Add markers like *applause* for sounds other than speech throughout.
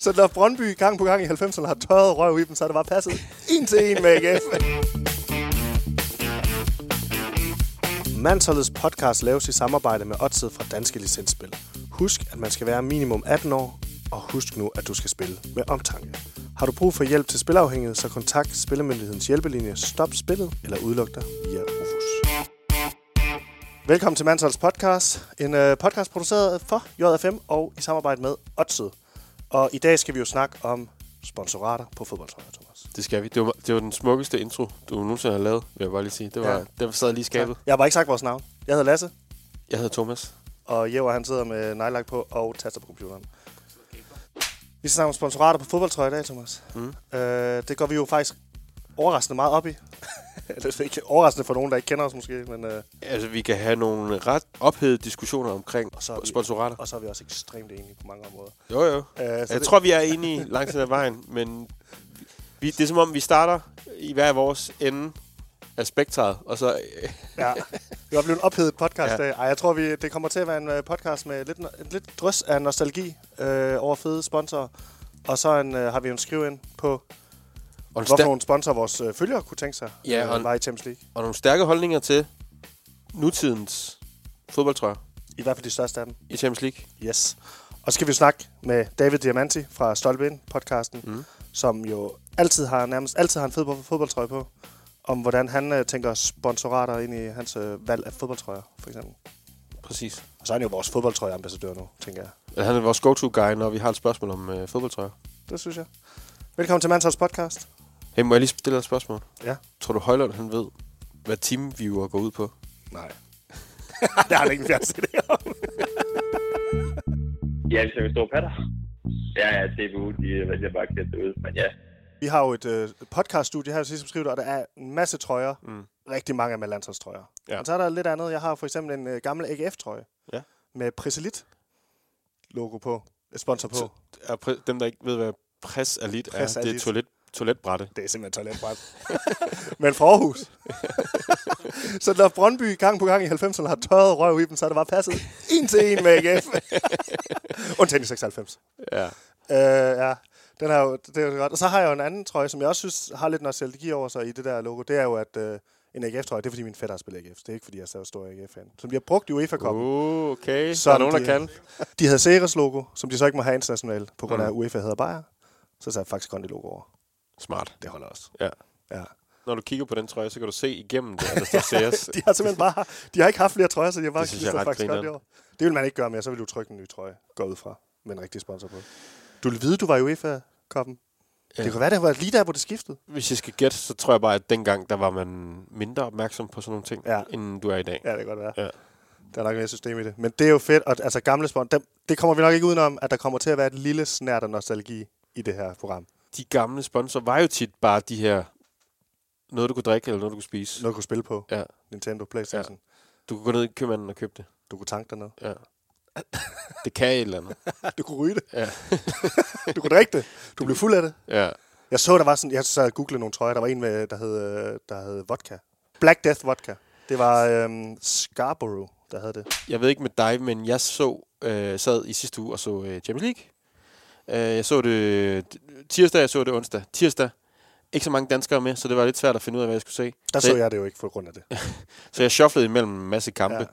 Så når Brøndby gang på gang i 90'erne har tørret røv i dem, så er det bare passet en til en med AGF. Mansholdets podcast laves i samarbejde med Odset fra Danske Licensspil. Husk, at man skal være minimum 18 år, og husk nu, at du skal spille med omtanke. Har du brug for hjælp til spilafhængighed, så kontakt Spillemyndighedens hjælpelinje Stop Spillet eller udluk dig via Rufus. Velkommen til Mansholds podcast. En øh, podcast produceret for JFM og i samarbejde med Odset. Og i dag skal vi jo snakke om sponsorater på fodboldtrøjer, Thomas. Det skal vi. Det var, det var den smukkeste intro, du nogensinde har lavet, vil jeg bare lige sige. Det var, Ja. ja. det sad lige skabet. Jeg har bare ikke sagt vores navn. Jeg hedder Lasse, Jeg hedder Thomas. og Jæver han sidder med nejlagt på og taster på computeren. Vi skal snakke om sponsorater på fodboldtrøjer i dag, Thomas. Mm. Øh, det går vi jo faktisk overraskende meget op i. *laughs* det er ikke overraskende for nogen, der ikke kender os måske, men øh, Altså, vi kan have nogle ret ophedede diskussioner omkring Og så vi- sponsorater. og så er vi også ekstremt enige på mange områder. Jo, jo. Øh, Jeg det, tror, vi er enige *laughs* langt hen ad vejen, men vi, det er som om, vi starter i hver vores ende af spektret, og så... øh, Ja, det var blevet en ophedet podcast. Ja. Ej, jeg tror, vi, det kommer til at være en øh, podcast med lidt, lidt drøs af nostalgi øh, over fede sponsorer. Og så en, øh, har vi en skrive ind på, og, hvorfor nogle sponsorer vores øh, følgere kunne tænke sig Ja, øh, og en- var i Champions League. og nogle stærke holdninger til nutidens fodboldtrøjer I hvert fald de største af dem. i Champions League. Yes. Og så skal vi snakke med David Diamanti fra Stolpe Ind podcasten, Mm. som jo altid har nærmest altid har en fed fodboldtrøje på, om hvordan han øh, tænker sponsorater ind i hans øh, valg af fodboldtrøjer, for eksempel. Præcis. Og så er han jo vores fodboldtrøjeambassadør nu, tænker jeg. Ja, Han er vores go-to-guy, når vi har et spørgsmål om øh, fodboldtrøjer. Det synes jeg. Velkommen til Mansholds podcast. Hey, må jeg lige stille dig et spørgsmål? Ja. Tror du, Højlund han ved, hvad teamviewer går ud på? Nej. *laughs* det har han ikke en om. *laughs* Ja, hvis jeg vil stå patter. Ja, ja, DBU, de vælger bare at kæmpe det ud. Men ja, Vi har jo et øh, podcaststudie her, sidst skriver, og der er en masse trøjer. Mm. Rigtig mange af med landsholdstrøjer. Ja. Men så er der lidt andet. Jeg har for eksempel en øh, gammel AGF-trøje. Ja. Med Preselit logo på. Et sponsor på. Så- Er dem, der ikke ved, hvad Press Elite Press er, det er toilet, toiletbrætte. Det er simpelthen toiletbræt. *laughs* Men fra Aarhus. *laughs* så når Brøndby gang på gang i 90'erne har tørret røv i dem, så er det bare passet en til en med AGF. *laughs* Undtagen i 96. Ja. Øh, ja, den er jo, det er jo godt. Og så har jeg jo en anden trøje, som jeg også synes har lidt nostalgi over sig i det der logo. Det er jo, at øh, en AGF-trøje, det er fordi min fætter har spillet AGF. Det er ikke fordi, jeg er så stor AGF-fan. Som bliver brugt i UEFA-koppen. Uh, okay. Så der er nogen, der de- kan. De havde Ceres logo, som de så ikke må have internationalt, på grund af, at Mm. UEFA hedder Bayer. Så satte jeg faktisk Kondi logo over. Smart. Det holder også. Ja. Ja. Når du kigger på den trøje, så kan du se igennem det, at der står *laughs* CS. De har simpelthen bare, de har ikke haft flere trøjer, så de har bare Det synes jeg faktisk godt år. Det vil man ikke gøre mere, så vil du trykke en ny trøje, gå ud fra, med en rigtig sponsor på. Du vil vide, du var i UEFA-koppen. Ja. Det kunne være, det var lige der, hvor det skiftede. Hvis jeg skal gætte, så tror jeg bare, at dengang, der var man mindre opmærksom på sådan nogle ting, Ja. end du er i dag. Ja, det kan godt være. Ja. Der er nok mere system i det. Men det er jo fedt, og altså gamle sponsor, det kommer vi nok ikke udenom, at der kommer til at være et lille snært af nostalgi i det her program. De gamle sponsorer var jo tit bare de her, noget du kunne drikke, eller noget du kunne spise. Noget du kunne spille på. Ja. Nintendo, Playstation. Ja. Du kunne gå ned i købmanden og købe det. Du kunne tanke dernede. Ja. Det kan et eller andet. *laughs* Du kunne ryge det. Ja. *laughs* Du kunne drikke det. Du blev fuld af det. Ja. Jeg så, der var sådan, jeg så og googlede nogle trøjer. Der var en, med, der, hed, der hed vodka. Black Death Vodka. Det var øhm, Scarborough, der havde det. Jeg ved ikke med dig, men jeg så øh, sad i sidste uge og så øh, Champions League. Øh, jeg så det tirsdag, jeg så det onsdag. Tirsdag, ikke så mange danskere med, så det var lidt svært at finde ud af, hvad jeg skulle se. Der Så så jeg- det jo ikke for grund af det. *laughs* Så jeg shufflede imellem en masse kampe.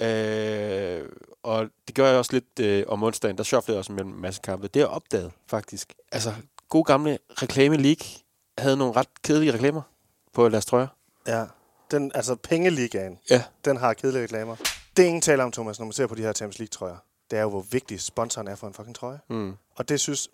Ja. Øh, og det gør jeg også lidt øh, om onsdagen. Der shufflede jeg også imellem en masse kampe. Det jeg opdaget, faktisk. Altså, god gamle reklame league havde nogle ret kedelige reklamer på deres trøjer. Ja. Den, altså pengeligaen, Ja. den har kedelige reklamer. Det er ingen taler om, Thomas, når man ser på de her Champions League-trøjer. Det er jo, hvor vigtig sponsoren er for en fucking trøje. Mm. Og det synes,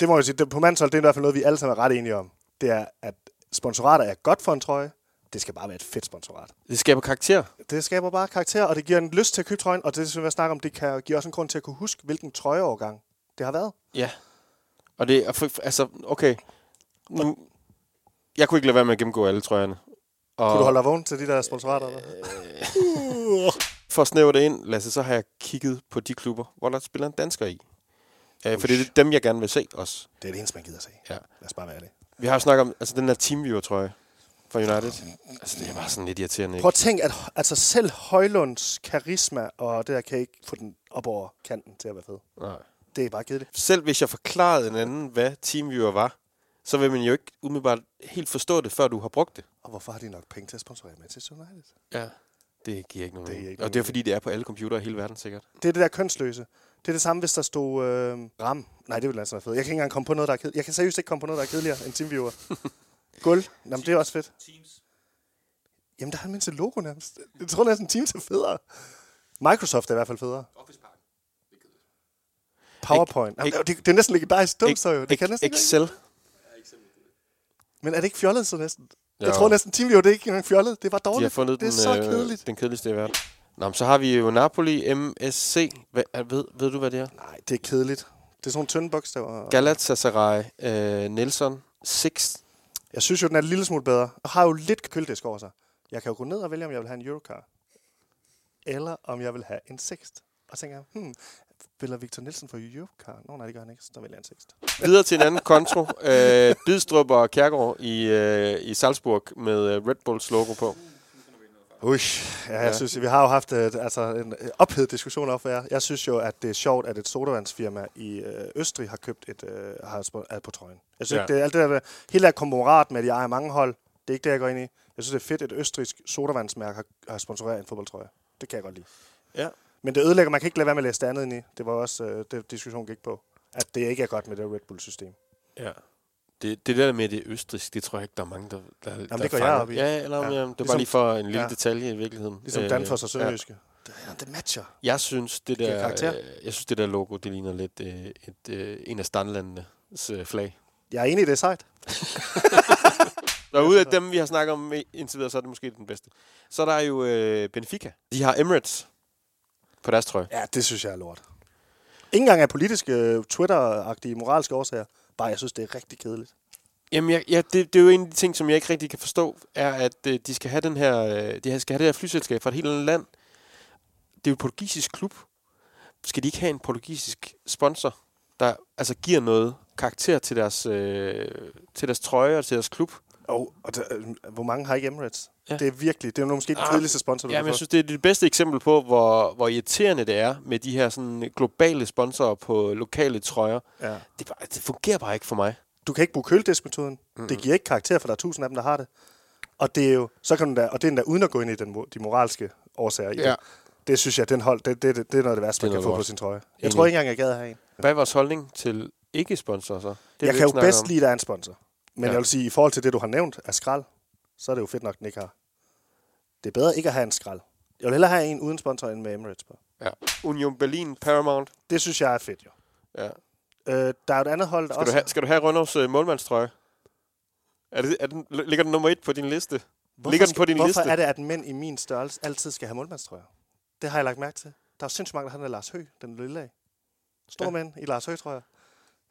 det må jeg sige, det, på mandshold, det er i hvert fald noget, vi alle sammen er ret enige om. Det er, at sponsorater er godt for en trøje. Det skal bare være et fedt sponsorat. Det skaber karakter. Det skaber bare karakter, og det giver en lyst til at købe trøjen, og det, som jeg snakker om, det kan give også en grund til at kunne huske, hvilken trøjeovergang det har været. Ja. Og det er, altså, okay. Nu, jeg kunne ikke lade være med at gennemgå alle trøjerne. Og Kunne du holde dig vågen til de der sponsorater? Eller? For at snævre det ind, Lasse, så har jeg kigget på de klubber, hvor der spiller en dansker i. Øh, for det er dem, jeg gerne vil se også. Det er det eneste, man gider se. Ja. Lad os bare være det. Vi har jo snakket om altså, den der teamviewer-trøje fra United. Altså, det er bare sådan lidt irriterende, ikke? Prøv at tænke, at altså, selv Højlunds karisma og det der kan ikke få den op over kanten til at være fed. Nej. Det Det er bare kedeligt. Selv hvis jeg forklarede en anden, hvad TeamViewer var, så vil man jo ikke umiddelbart helt forstå det, før du har brugt det. Og hvorfor har de nok penge til at sponsorere Manchester United? Ja. Det giver ikke nogen Det ikke Og nogen det er fordi, det er på alle computere i hele verden sikkert. Det er det der kønsløse. Det er det samme, hvis der stod øh, RAM. Nej, det ville altså være fedt. Jeg kan ikke engang komme på noget, der er kedeligt. Jeg kan seriøst ikke komme på noget, der er kedeligere end TeamViewer. *laughs* Guld. Jamen, det er også fedt. Teams. Jamen, der er mindst et logo nærmest. Jeg tror næsten, Teams er federe. Microsoft er i hvert fald federe. Office Park. PowerPoint. Ikke- Jamen, det, det, er næsten legendarisk dumt, Ikke- så jo. Det kan Ex- næsten ikke. Excel. Men er det ikke fjollet så næsten? Jeg Jo. tror næsten, TeamViewer, det er ikke engang fjollet. Det er bare De har dårligt. fundet det er den, så øh, kedeligt. den kedeligste i verden. Nå, men så har vi jo Napoli MSC. Hvad, ved, ved du, hvad det er? Nej, det er kedeligt. Det er sådan nogle tynde bogstaver. Galatasaray, øh, Nelson, Six. Jeg synes jo, den er en lille smule bedre. Og har jo lidt køldisk over sig. Jeg kan jo gå ned og vælge, om jeg vil have en Eurocar. Eller om jeg vil have en Sixt. Og så tænker jeg, hmm, spiller Victor Nielsen for Eurocar? Nå, nej, det gør han ikke. Så der vælger jeg en. Videre til en anden konto. Øh, Bidstrup og Kærgaard i, øh, i Salzburg med øh, Red Bulls logo på. Ui, ja, jeg Ja. synes, vi har jo haft øh, altså, en øh, ophedet diskussion op her. Jeg synes jo, at det er sjovt, at et sodavandsfirma i Østrig har købt et øh, har ad på trøjen. Jeg synes Ja. ikke, det er alt det der, hele der konglomerat med, at de ejer mange hold, det er ikke det, jeg går ind i. Jeg synes, det er fedt, at et østrigsk sodavandsmærke har, har sponsoreret en fodboldtrøje. Det kan jeg godt lide. Ja. Men det ødelægger, man kan ikke lade være med at læse det andet ind i. Det var også øh, det, diskussionen gik på. At det ikke er godt med det Red Bull-system. Ja. Det, det der med det østrisk, det tror jeg ikke, der er mange, der, der, der det går jeg fanger. op i. Ja, eller, ja. Ja. Jamen, det er Ligesom- bare lige for en lille ja. detalje i virkeligheden. Ligesom øh, Danfoss og Sønderjyske. Ja. Det, det matcher. Jeg synes, det der, øh, jeg synes, det der logo, det ligner lidt øh, et, øh, en af standlandenes øh, flag. Jeg er enig i det er sejt. *laughs* Og ud af dem, vi har snakket om indtil videre, så er det måske den bedste. Så er der jo øh, Benfica. De har Emirates på deres trøje. Ja, det synes jeg er lort. Ikke engang af politiske, øh, Twitter-agtige, moralske årsager. Bare, jeg synes, det er rigtig kedeligt. Jamen, jeg, ja, det, det er jo en af de ting, som jeg ikke rigtig kan forstå, er, at øh, de skal have den her, øh, de skal have det her flyselskab fra et helt andet land. Det er jo en portugisisk klub. Skal de ikke have en portugisisk sponsor, der altså giver noget karakter til deres, øh, til deres trøje og til deres klub? Og, og der, øh, hvor mange har ikke Emirates? Ja. Det er virkelig, det er måske den Ah, kedeligste sponsor, du Ja, men jeg synes, det er det bedste eksempel på, hvor, hvor irriterende det er med de her sådan globale sponsorer på lokale trøjer. Ja. Det, bare, det fungerer bare ikke for mig. Du kan ikke bruge kølediskmetoden. Mm-hmm. Det giver ikke karakter, for der er tusind af dem, der har det. Og det er jo, så kan du da, og det er endda uden at gå ind i den, de moralske årsager i Ja. det. Det synes jeg, den hold, det, det, det, det er noget af det værste, Det man kan få på sin trøje. Jeg Enig. tror ikke engang, jeg gad have en. Hvad er vores holdning til ikke-sponsorer så? Det jeg kan jo bedst om. lide, at der er en sponsor. Men Ja. jeg vil sige, i forhold til det, du har nævnt af skrald, så er det jo fedt nok, den ikke har. Det er bedre ikke at have en skrald. Jeg vil hellere have en uden sponsor, end med Emirates på. Ja. Union Berlin, Paramount. Det synes jeg er fedt, jo. Ja. Øh, der er et andet hold, der Skal, også... du have, skal du have Rønnovs øh, målmandstrøje? Er det, er den, ligger den nummer et på din liste? Hvorfor, ligger den på din hvorfor liste? er det, at mænd i min størrelse altid skal have målmandstrøjer? Det har jeg lagt mærke til. Der er sindssygt mange, der har den af Lars Høgh, den lille af. Stor Ja. mænd i Lars Høgh, tror jeg.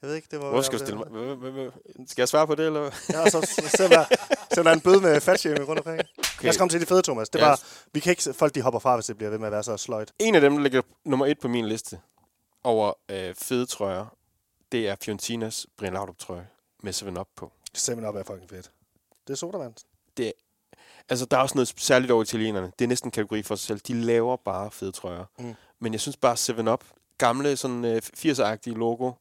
Jeg ved ikke, det var... Hvor skal du stille Skal jeg svare på det, eller? Ja, så så selv der, *laughs* selv der er en bøde med fatshaming rundt omkring. Okay. Jeg skal komme til de fede, Thomas. Det var, vi kan ikke, folk de hopper fra, hvis det bliver ved med at være så sløjt. En af dem, der ligger nummer et på min liste over øh, fede trøjer, det er Fiorentinas Brian Laudrup-trøje med 7-Up på. 7-Up er fucking fedt. Det er sodavand. Altså, der er også noget særligt over italienerne. Det er næsten en kategori for sig selv. De laver bare fede trøjer. Mm. Men jeg synes bare 7-Up, gamle sådan øh, 80'er-agtige logo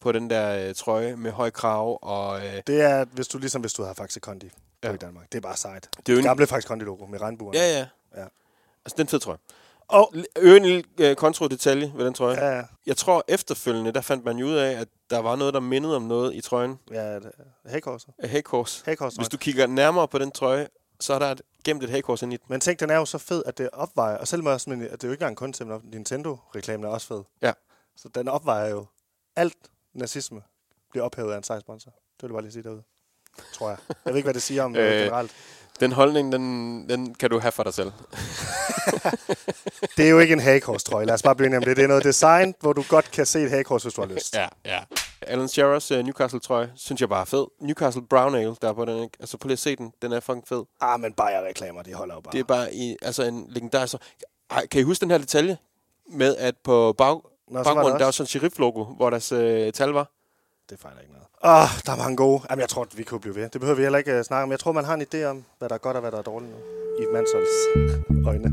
på den der øh, trøje med høj krav og... Øh, Det er, hvis du ligesom hvis du havde Faxe Kondi Ja. i Danmark. Det er bare sejt. det er jo en, Gamle Faxe Kondi-logo med regnbuerne. Ja, ja. Ja. Altså, den fede trøje. Og, Øve en lille øh, kontrodetalje ved den trøje. Ja. ja, Jeg tror efterfølgende, der fandt man jo ud af, at der var noget, der mindede om noget i trøjen ja, det- hækkors. Hækkorset. Hvis du kigger nærmere på den trøje, så er der et, gemt et hækkors ind i den. Men tænk, den er jo så fed, at det opvejer, og selvom også, at det er jo ikke engang kun til Nintendo-reklamen er også fed. Ja. Så den opvejer jo alt nazisme bliver ophævet af en sej sponsor. Det vil jeg bare lige sige derude. Tror jeg. Jeg ved ikke, hvad det siger om Øh, *laughs* øh, generelt. Den holdning, den, den kan du have for dig selv. *laughs* Det er jo ikke en hagekors-trøje. Lad os bare blive om det. Det er noget design, hvor du godt kan se et hagekors, hvis du har lyst. Ja, ja. Alan Shearers uh, Newcastle-trøje, synes jeg bare er fed. Newcastle Brown Ale, der er på den, ikke? Altså, prøv lige at se den. Den er fucking fed. Ah, men Bayer-reklamer, de holder jo bare. Det er bare i, altså en legendarisk... Ej, kan I huske den her detalje? Med at på bag, Nå, så var baggrunden, der var også. sådan en sheriff-logo, hvor deres øh, tal var. Det fejler ikke noget. Åh, oh, der er mange gode. Jamen, jeg tror, vi kunne blive ved. Det behøver vi heller ikke uh, snakke om. Jeg tror, man har en idé om, hvad der er godt og hvad der er dårligt nu. I et mandsholds øjne.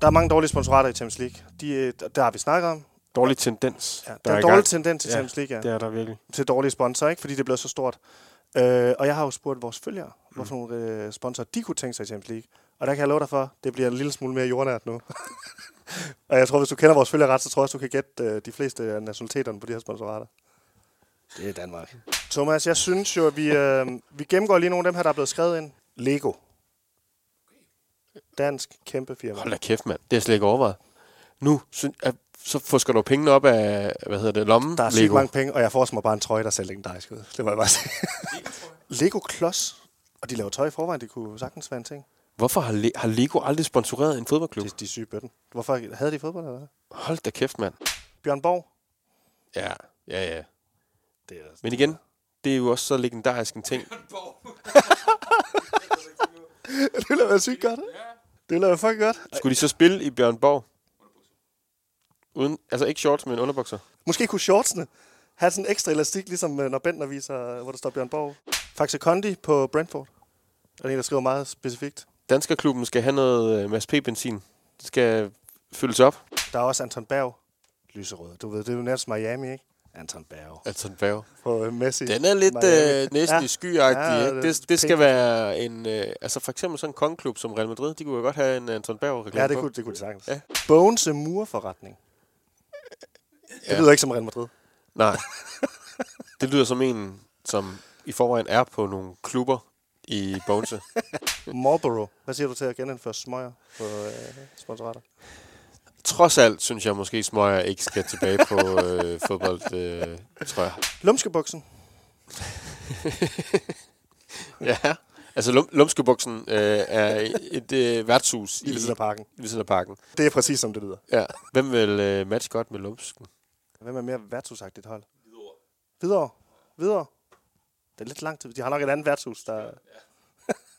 Der er mange dårlige sponsorater i Champions League. De, øh, der har vi snakket om. Dårlig tendens. Ja, der er en dårlig tendens i Ja, Champions League, ja. Det er der virkelig. til dårlige sponsorer, ikke? fordi det er blevet så stort. Øh, og jeg har jo spurgt vores følgere, mm. hvorfor nogle øh, sponsorer de kunne tænke sig i Champions League. Og der kan jeg love dig for, det bliver en lille smule mere jordnært nu. *laughs* og jeg tror, hvis du kender vores følgere ret, så tror jeg også, du kan gætte øh, de fleste af nationaliteterne på de her sponsorater. Det er Danmark. Thomas, jeg synes jo, at vi, øh, vi gennemgår lige nogle af dem her, der er blevet skrevet ind. Lego. Dansk kæmpe firma. Hold da kæft, mand. Det er slet ikke overvejet. Nu syn- at, så fusker du pengene op af, hvad hedder det, lommen? Der er sygt mange penge, og jeg får mig bare en trøje, der ser legendarisk ud. Det må jeg bare sige. Lego Klods. Og de laver tøj i forvejen, det kunne sagtens være en ting. Hvorfor har, Le- har Lego aldrig sponsoreret en fodboldklub? De, de syge bøtten. Hvorfor havde de fodbold, eller? Hold da kæft, mand. Bjørn Borg. Ja, ja, ja. Det er, Men igen, det er jo også så legendarisk en ting. *laughs* det ville være sygt godt. Det ville være fucking godt. Skulle de så spille i Bjørn Borg? Uden, altså ikke shorts, men underbukser. Måske kunne shortsene have sådan en ekstra elastik, ligesom øh, når Bentner viser, hvor der står Bjørn Borg. Faxe Kondi på Brentford. Er der en, der skriver meget specifikt. Danskerklubben skal have noget øh, Mads P-benzin. Det skal fyldes op. Der er også Anton Berg. Lyserød. Du ved, det er jo næsten Miami, ikke? Anton Berg. En værv. På øh, Messi. Den er lidt Miami. øh, næsten Ja. skyagtig. Ja, det- det, det skal være en... Øh, altså for eksempel sådan en kongeklub som Real Madrid, de kunne jo godt have en Anton Berg-reklame Ja, det kunne, det kunne de sagtens. Ja. Bones murforretning. Det Ja. lyder ikke som Real Madrid. Nej. Det lyder som en, som i forvejen er på nogle klubber i Bogense. *laughs* Marlboro. Hvad siger du til at genindføre smøger på øh, sponsorater? Trods alt synes jeg måske, Smøger ikke skal tilbage på *laughs* øh, fodbold, øh, tror jeg. Lumskebuksen. *laughs* Ja, altså lum, Lumskebuksen øh, er et øh, værtshus I ved siden af parken. ved siden af parken. Det er præcis som det lyder. Ja. Hvem vil øh, matche godt med Lumsken? Hvem er mere værtshusagtigt hold? Videre. Videre. Det er lidt langt. De har nok et andet værtshus, der...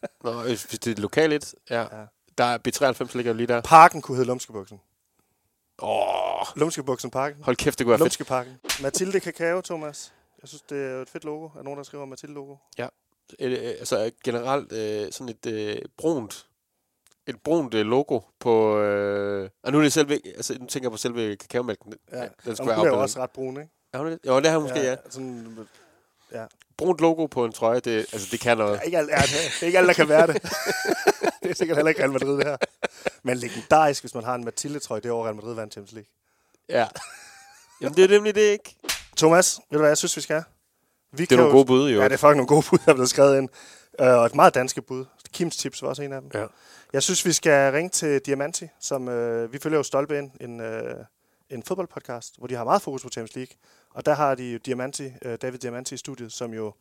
*laughs* Nå, hvis hvis det er lokalt et, ja. Ja. ja. Der er B93 ligger jo lige der. Parken kunne hedde Lumskebuksen. Åh, Lumskebuksen Parken. hold kæft, det kunne være fedt. Lumskeparken. Mathilde Kakao, Thomas. Jeg synes, det er jo et fedt logo. Er nogen, der skriver Mathilde-logo? Et, øh, altså generelt øh, sådan et øh, brunt et brunt øh, logo på... Øh, og nu er det selve... Altså, nu tænker jeg på selve kakaomælken. Ja. den Den skulle er være jo afbildet. også ret brun, ikke? Er hun det? Jo, det har hun måske, ja. ja. Sådan, Brunt logo på en trøje, det, altså, det kan noget. ja, ikke alt, ja, det er ikke alt, der kan være det. *laughs* det er sikkert heller ikke Real Madrid, det her. Men legendarisk, hvis man har en Mathilde-trøje, det år Real Madrid vandt Champions League. Ja. Jamen, det er nemlig det ikke. Thomas, ved du hvad jeg synes, vi skal? Vi Det er nogle gode bud, jo. Ja, det er fucking nogle gode bud, der er blevet skrevet ind. Øh, og et meget danske bud. Kims tips var også en af dem. Ja. Jeg synes, vi skal ringe til Diamanti, som øh, vi følger jo Stolpe ind, en, øh, en fodboldpodcast, hvor de har meget fokus på Champions League. Og der har de jo Diamanti, øh, David Diamanti i studiet, som jo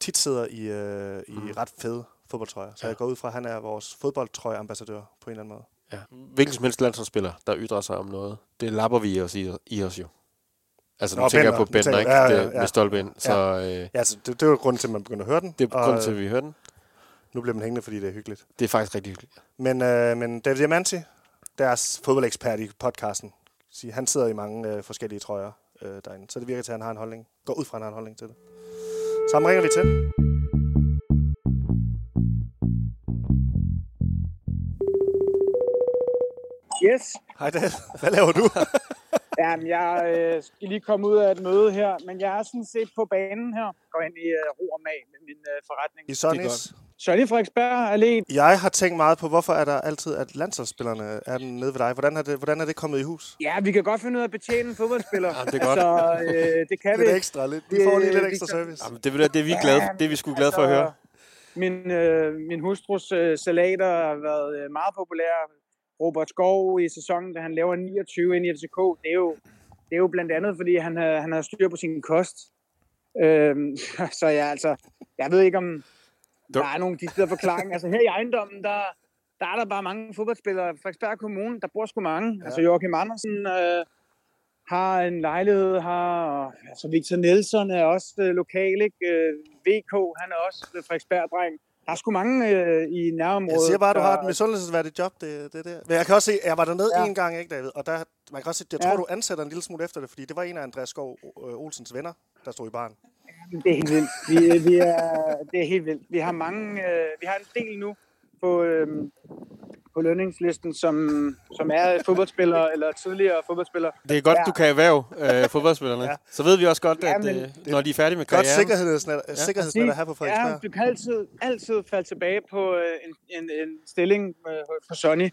tit sidder i, øh, i Mm. ret fede fodboldtrøjer. Så Ja. jeg går ud fra, at han er vores fodboldtrøjeambassadør på en eller anden måde. Ja. Hvilken som helst landsholdsspiller, der ytrer sig om noget, det lapper vi os i, i os jo. Altså, nu Nå, tænker jeg Bender. på Bender, ikke? ja, ja, ja. med stolpe ind. Så øh, Ja, altså, det, det er jo grunden til, at man begynder at høre den. det er grunden til, at vi hører den. Nu bliver man hængende, fordi det er hyggeligt. Det er faktisk rigtig hyggeligt. Men, øh, men David Diamanti, deres fodboldekspert i podcasten, siger, han sidder i mange øh, forskellige trøjer øh, derinde. Så det virker til, at han har en holdning. Går ud fra, at han har en holdning til det. Så ham ringer vi til. Yes. Hej David, hvad laver du? *laughs* Jamen, jeg øh, skal lige komme ud af et møde her, men jeg er sådan set på banen her. Går ind i øh, ro og mag med min øh, forretning. I Sonnis. Sonny Frederiksberg Allé. Jeg har tænkt meget på, hvorfor er der altid, at landsholdsspillerne er den nede ved dig. Hvordan er det, hvordan er det kommet i hus? Ja, vi kan godt finde ud af at betjene en fodboldspiller. *laughs* Jamen, det er godt. Så øh, det kan vi. Lidt ekstra, lidt. Vi får lige lidt vi ekstra service. Jamen, det, vil, det er vi glade, det er vi sgu glade for at høre. Min, øh, min hustrus øh, salater har været øh, meget populær. Robert Skov i sæsonen, da han laver 29 ind i FCK, det er jo, det er jo blandt andet, fordi han, har- han har styr på sin kost. Øhm, *laughs* så jeg, altså, jeg ved ikke, om der er nogen de forklaring. Altså her i ejendommen, der, der er der bare mange fodboldspillere. Frederiksberg Kommune, der bor sgu mange. Ja. Altså Joachim Andersen øh, har en lejlighed og altså Victor Nielsen er også øh, lokal, ikke? Øh, VK, han er også øh, Frederiksberg-dreng. Der er sgu mange øh, i nærområdet. Jeg siger bare, at du har et der- misundelsesværdigt job, det, det der. Men jeg kan også se, jeg var dernede Ja. en gang, ikke David? Og der, man kan også se, jeg Ja. tror, du ansætter en lille smule efter det, fordi det var en af Andreas Skov øh, Olsens venner, der stod i baren. Det er helt vildt. Vi, vi er, det er helt vildt. Vi har mange, øh, vi har en del nu på, øh, på lønningslisten, som, som er fodboldspiller eller tidligere fodboldspiller. Det er godt, Ja. du kan erhverve øh, fodboldspillerne. ja. Så ved vi også godt, Ja, at øh, når de er færdige med Godt karrieren... sikkerhedsnet, ja. sikkerhedsnet at have på Ja, Frederiksberg. du kan altid, altid falde tilbage på øh, en, en, en stilling øh, på Sonny.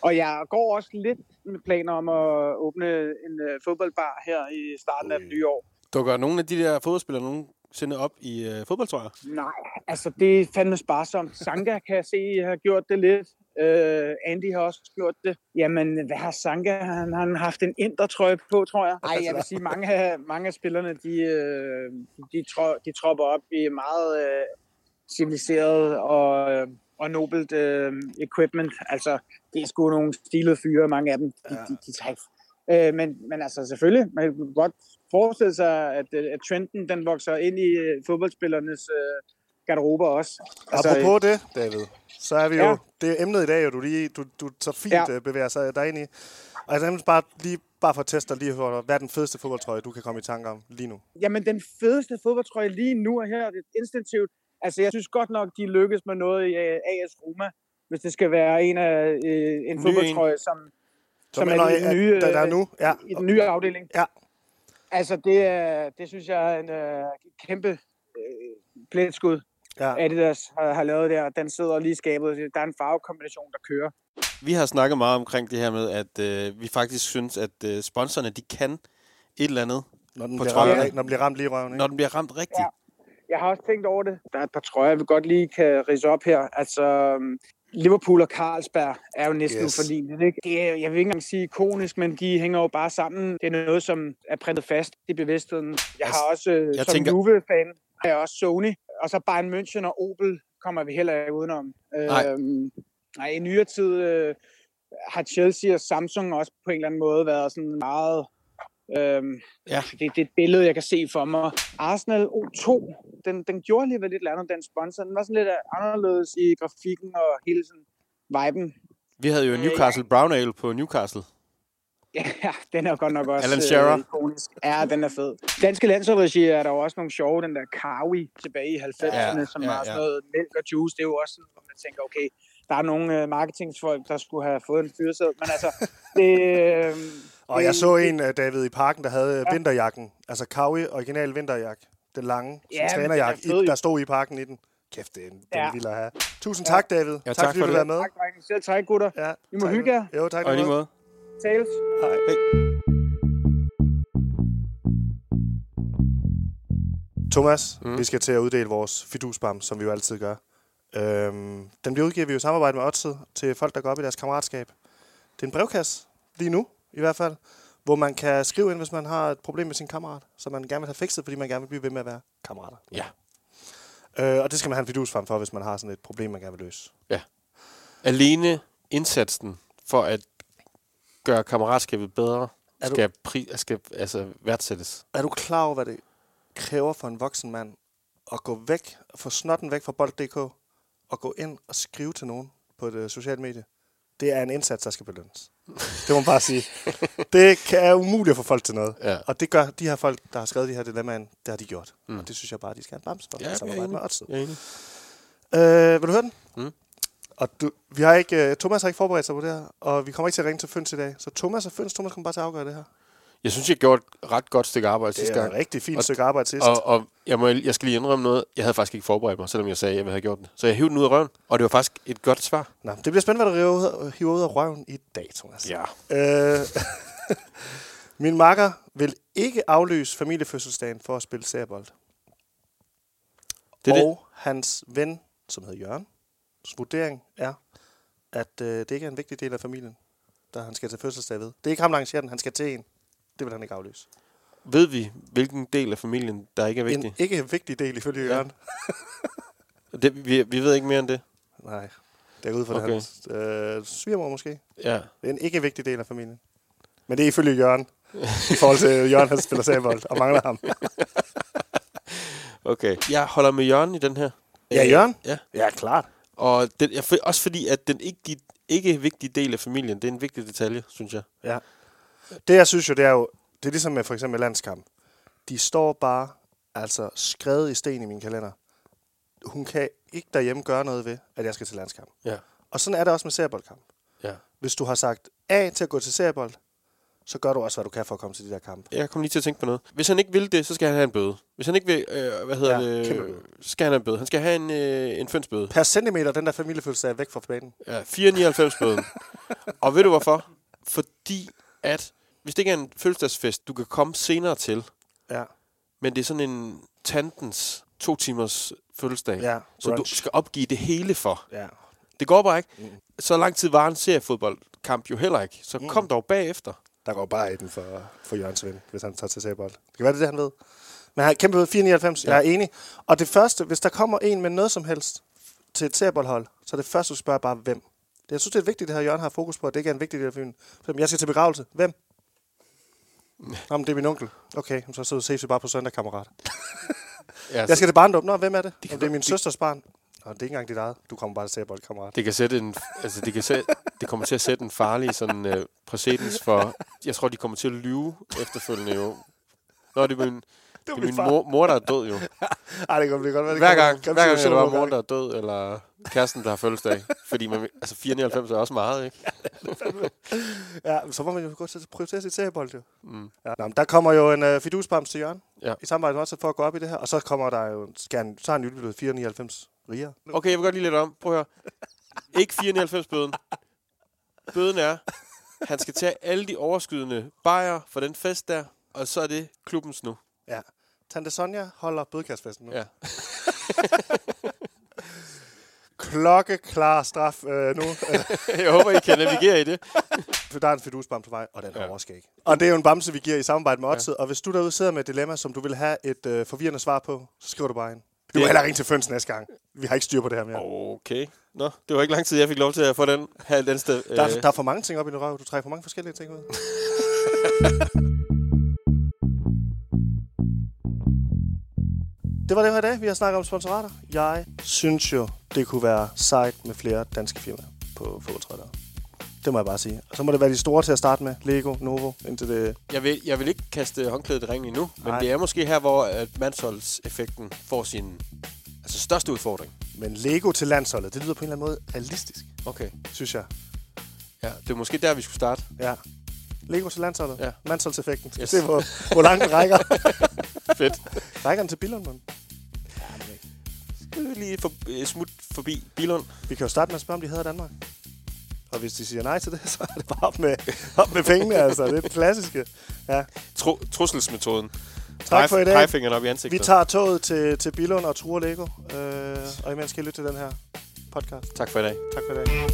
Og jeg går også lidt med planer om at åbne en øh, fodboldbar her i starten af det nye år. Dukker nogle af de der fodboldspillere nogensinde op i øh, fodboldtrøjer? Nej, altså det er fandme sparsomt. Sanka kan jeg se har gjort det lidt. Uh, Andy har også gjort det. Jamen, hvad har Sanka? Han han har haft en indertrøje på, tror jeg. Nej, jeg vil sige, mange af, mange af spillerne, de, øh, de, tro, de tropper op i meget øh, civiliseret og, øh, og nobelt øh, equipment. Altså, det er sgu nogle stilede fyre, mange af dem. De, de, de tager ikke Øh, men, men altså selvfølgelig, man kan godt forestille sig, at, øh, at trenden den vokser ind i øh, fodboldspillernes øh, garderober også. Altså, Apropos det, David, så er vi jo... Ja. Det er emnet i dag, og du, lige, du, du så fint Ja. bevæger sig dig ind i. Og jeg bare, lige, bare for at teste lige for, hvad er den fedeste fodboldtrøje, du kan komme i tanke om lige nu? Jamen, den fedeste fodboldtrøje lige nu er her, det er instinktivt. Altså, jeg synes godt nok, de lykkes med noget i øh, AS Roma, hvis det skal være en af øh, en Ny fodboldtrøje, som, som mener, er i at- den nye, der, der er øh, nu? Ja. i den nye afdeling. Ja. Altså, det, er, det synes jeg er en øh, kæmpe øh, pletskud, ja. Adidas har, har lavet der. Den sidder lige i skabet. Der er en farvekombination, der kører. Vi har snakket meget omkring det her med, at øh, vi faktisk synes, at øh, sponsorerne de kan et eller andet, Når den, På bliver trøjerne. ramt, når den bliver ramt lige i røven, ikke? når den bliver ramt rigtigt. Ja. Jeg har også tænkt over det. Der er et par trøjer, vi godt lige kan rise op her. Altså, øhm, Liverpool og Carlsberg er jo næsten Yes. uforligneligt. Ikke? Det er, jeg vil ikke engang sige ikonisk, men de hænger jo bare sammen. Det er noget, som er printet fast i bevidstheden. Jeg har også, øh, jeg som tænker... Juve-fan, har jeg også Sony. Og så Bayern München og Opel kommer vi heller ikke udenom. Nej. Øhm, nej, i nyere tid øh, har Chelsea og Samsung også på en eller anden måde været sådan meget... Øhm, Ja. det, det er et billede, jeg kan se for mig. Arsenal O2, den, den gjorde alligevel lidt andet, den sponsor. Den var sådan lidt anderledes i grafikken og hele sådan viben. Vi havde jo Newcastle Brown Ale på Newcastle. *laughs* Ja, den er godt nok også Alan Shearer. øh, ikonisk. Ja, den er fed. Danske landsholdsregi er der jo også nogle sjove, den der Kawi tilbage i 90'erne, Ja, ja, som ja, ja, var ja. sådan noget mælk og juice. Det er jo også sådan, hvor man tænker, okay, der er nogle øh, marketingsfolk, der skulle have fået en fyrsæd. Men altså, *laughs* det... Øh, Og jeg så en, øh, David, i parken, der havde ja. vinterjakken. Altså Kawi, original vinterjakke. Den lange Ja, ja, er trænerjakke, i, der stod i parken i den. Kæft, det er en, den Ja. vil jeg have. Tusind tak, David. Ja, tak, tak fordi for du det. var med. Tak, drenge. Selv tak, gutter. Ja, I må tak. hygge jer. Jo, tak. Og i lige måde. Tales. Hej. Thomas, Mm. vi skal til at uddele vores fidusbam, som vi jo altid gør. Øhm, den bliver udgivet vi jo i samarbejde med Odset til folk, der går op i deres kammeratskab. Det er en brevkasse, lige nu i hvert fald, hvor man kan skrive ind, hvis man har et problem med sin kammerat, som man gerne vil have fikset, fordi man gerne vil blive ved med at være kammerater. Ja. Øh, og det skal man have en fidusbam for, hvis man har sådan et problem, man gerne vil løse. Alene indsatsen for at gøre kammeratskabet bedre, Er du- skal, pri, skal altså værdsættes. Er du klar over, hvad det kræver for en voksen mand at gå væk, få snotten væk fra bold.dk og gå ind og skrive til nogen på et uh, socialt medie? Det er en indsats, der skal belønnes. Det må man bare sige. Det er umuligt at få folk til noget. Ja. Og det gør de her folk, der har skrevet de her dilemmaer, det har de gjort. Mm. Og det synes jeg bare, de skal have en bamse for. Ja, jeg er enig. med. Øh, vil du høre den? Mm. Og du, vi har ikke, uh, Thomas har ikke forberedt sig på det her, og vi kommer ikke til at ringe til Føns i dag. Så Thomas og Føns, Thomas kommer bare til at afgøre det her. Jeg synes, jeg gjorde et ret godt stykke arbejde Det sidste er gang. et rigtig fint Og- stykke arbejde sidst. Og, og jeg, må, jeg skal lige indrømme noget. Jeg havde faktisk ikke forberedt mig, selvom jeg sagde, at jeg have gjort det. Så jeg hævde den ud af røven, og det var faktisk et godt svar. Nå, det bliver spændende, hvad du hiver ud af røven i dag, Thomas. Ja. Øh, *laughs* min makker vil ikke aflyse familiefødselsdagen for at spille seriebold. Det er og hans ven, som hedder Jørgen, vurdering er, at øh, det ikke er en vigtig del af familien, der han skal til fødselsdag ved. Det er ikke ham, der arrangerer den. Han skal til en. Det vil han ikke aflyse. Ved vi, hvilken del af familien, der ikke er vigtig? En ikke vigtig del ifølge Ja. Jørgen. *laughs* Det, vi, vi ved ikke mere end det. Nej, det er ud fra Okay. hans øh, svigermor måske. Ja. Det er en ikke vigtig del af familien. Men det er ifølge Jørgen. I forhold til Jørgen, han spiller seriebold og mangler ham. *laughs* Okay. Jeg holder med Jørgen i den her. Ja, Jørgen? Ja. Ja, klart. Og den, jeg, for- også fordi, at den ikke, ikke vigtige del af familien, det er en vigtig detalje, synes jeg. Ja. Det, jeg synes jo, det er jo, det er ligesom med for eksempel landskamp. De står bare, altså skrevet i sten i min kalender. Hun kan ikke derhjemme gøre noget ved, at jeg skal til landskamp. Ja. Og sådan er det også med serieboldkamp. Ja. Hvis du har sagt A til at gå til seriebold, så gør du også, hvad du kan for at komme til de der kampe. Jeg kom lige til at tænke på noget. Hvis han ikke vil det, så skal han have en bøde. Hvis han ikke vil, øh, hvad hedder Ja, det, så skal han have en bøde. Han skal have en, øh, en fønsbøde. Per centimeter, den der familiefødselsdag er væk fra banen. Ja, 4,99 bøden. *laughs* og ved du hvorfor? Fordi at, hvis det ikke er en fødselsdagsfest, du kan komme senere til, Ja, men det er sådan en tantens to timers fødselsdag, ja. så du skal opgive det hele for. Ja. Det går bare ikke. Mm. Så lang tid var en seriefodboldkamp jo heller ikke. Så Mm. kom dog bagefter. Der går bare i den for, for Jørgen Svend, hvis han tager til seriebold. Det kan være, det er det, han ved. Men han har kæmpe ved 4,99. Ja. Jeg er enig. Og det første, hvis der kommer en med noget som helst til et serieboldhold, så er det første, du spørger bare, hvem. Det, jeg synes, det er vigtigt, det her Jørgen har fokus på, at det ikke er en vigtig del af filmen. Jeg skal til begravelse. Hvem? Nå, men det er min onkel. Okay, så, så ses vi bare på søndag, kammerat. Ja, Jeg skal til barndom. Nå, hvem er det? det, kan det er min det- søsters barn. Nå, det er ikke engang dit eget. Du kommer bare til seriebold, kammerat. Det kan sætte en, altså det, kan sætte, det kommer til at sætte en farlig sådan, øh, præcedens for, jeg tror, de kommer til at lyve efterfølgende jo. Nå, det er min, det er min mor, mor, der er død jo. *laughs* Ej, det kan blive godt være. Hver gang, kan hver gang er det bare gange. der er død, eller kæresten, der har fødselsdag. Fordi man, altså 94 er også meget, ikke? *laughs* Ja, så må man jo gå til at sit seriebold, jo. Mm. Ja, nå, men der kommer jo en uh, fidusbams til Jørgen. Ja. I samarbejde med også for at gå op i det her. Og så kommer der jo, skal så er han jo blevet 499 rigere. Okay, jeg vil godt lige lidt om. Prøv at høre. Ikke 94 bøden. Bøden er, han skal tage alle de overskydende bajer for den fest der, og så er det klubbens nu. Ja. Tante Sonja holder bødekastfesten nu. Ja. *laughs* Klokkeklar straf øh, nu. *laughs* Jeg håber, I kan navigere i det. For *laughs* der er en fidusbamse på vej, og den er Ja. overskæg. Og det er jo en bamse, vi giver i samarbejde med Odset. Ja. Og hvis du derude sidder med et dilemma, som du vil have et øh, forvirrende svar på, så skriver du bare ind. Du må heller ringe til Føns næste gang. Vi har ikke styr på det her mere. Okay. Nå, det var ikke lang tid, jeg fik lov til at få den her den sted. Der, er, der er for mange ting op i din røv. Du trækker for mange forskellige ting ud. Det var det her i dag. Vi har snakket om sponsorater. Jeg synes jo, det kunne være sejt med flere danske firmaer på fodboldtrædere. Det må jeg bare sige. Og så må det være de store til at starte med. Lego, Novo, indtil det... jeg, vil, jeg vil ikke kaste håndklædet i ringen endnu, men Nej. det er måske her, hvor at mandsholdseffekten får sin altså, største udfordring. Men Lego til landsholdet, det lyder på en eller anden måde realistisk, Okay. synes jeg. Ja, det er måske der, vi skulle starte. Ja. Lego til landsholdet. Ja. Mandsholdseffekten. Skal yes. se, hvor, hvor langt den rækker. *laughs* *laughs* Fedt. rækker den til Billund, man? Skal vi lige for, øh, smut forbi Bilund? Vi kan jo starte med at spørge, om de hedder Danmark. Og hvis de siger nej til det, *laughs* så er det bare op med, op med pengene, altså. Det er det klassiske. Ja. Tru, trusselsmetoden. Tak for i dag. Pegefingeren op i ansigtet. Vi tager toget til, til Billund og truer Lego. Øh, og imens skal I lytte til den her podcast. Tak for i dag. Tak for i dag.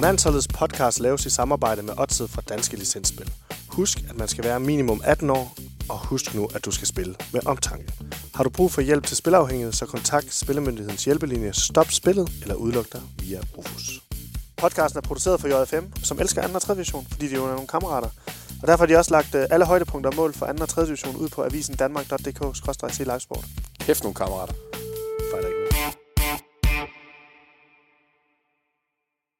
Mandsholdets podcast laves i samarbejde med Odset fra Danske Licensspil. Husk, at man skal være minimum 18 år, og husk nu, at du skal spille med omtanke. Har du brug for hjælp til spilafhængighed, så kontakt Spillemyndighedens hjælpelinje Stop Spillet eller udluk dig via Rufus. Podcasten er produceret for JFM, som elsker 2. og 3. division, fordi de jo er nogle kammerater. Og derfor har de også lagt øh, alle højdepunkter og mål for 2. og 3. division ud på avisen danmark.dk-livesport. Kæft nogle kammerater.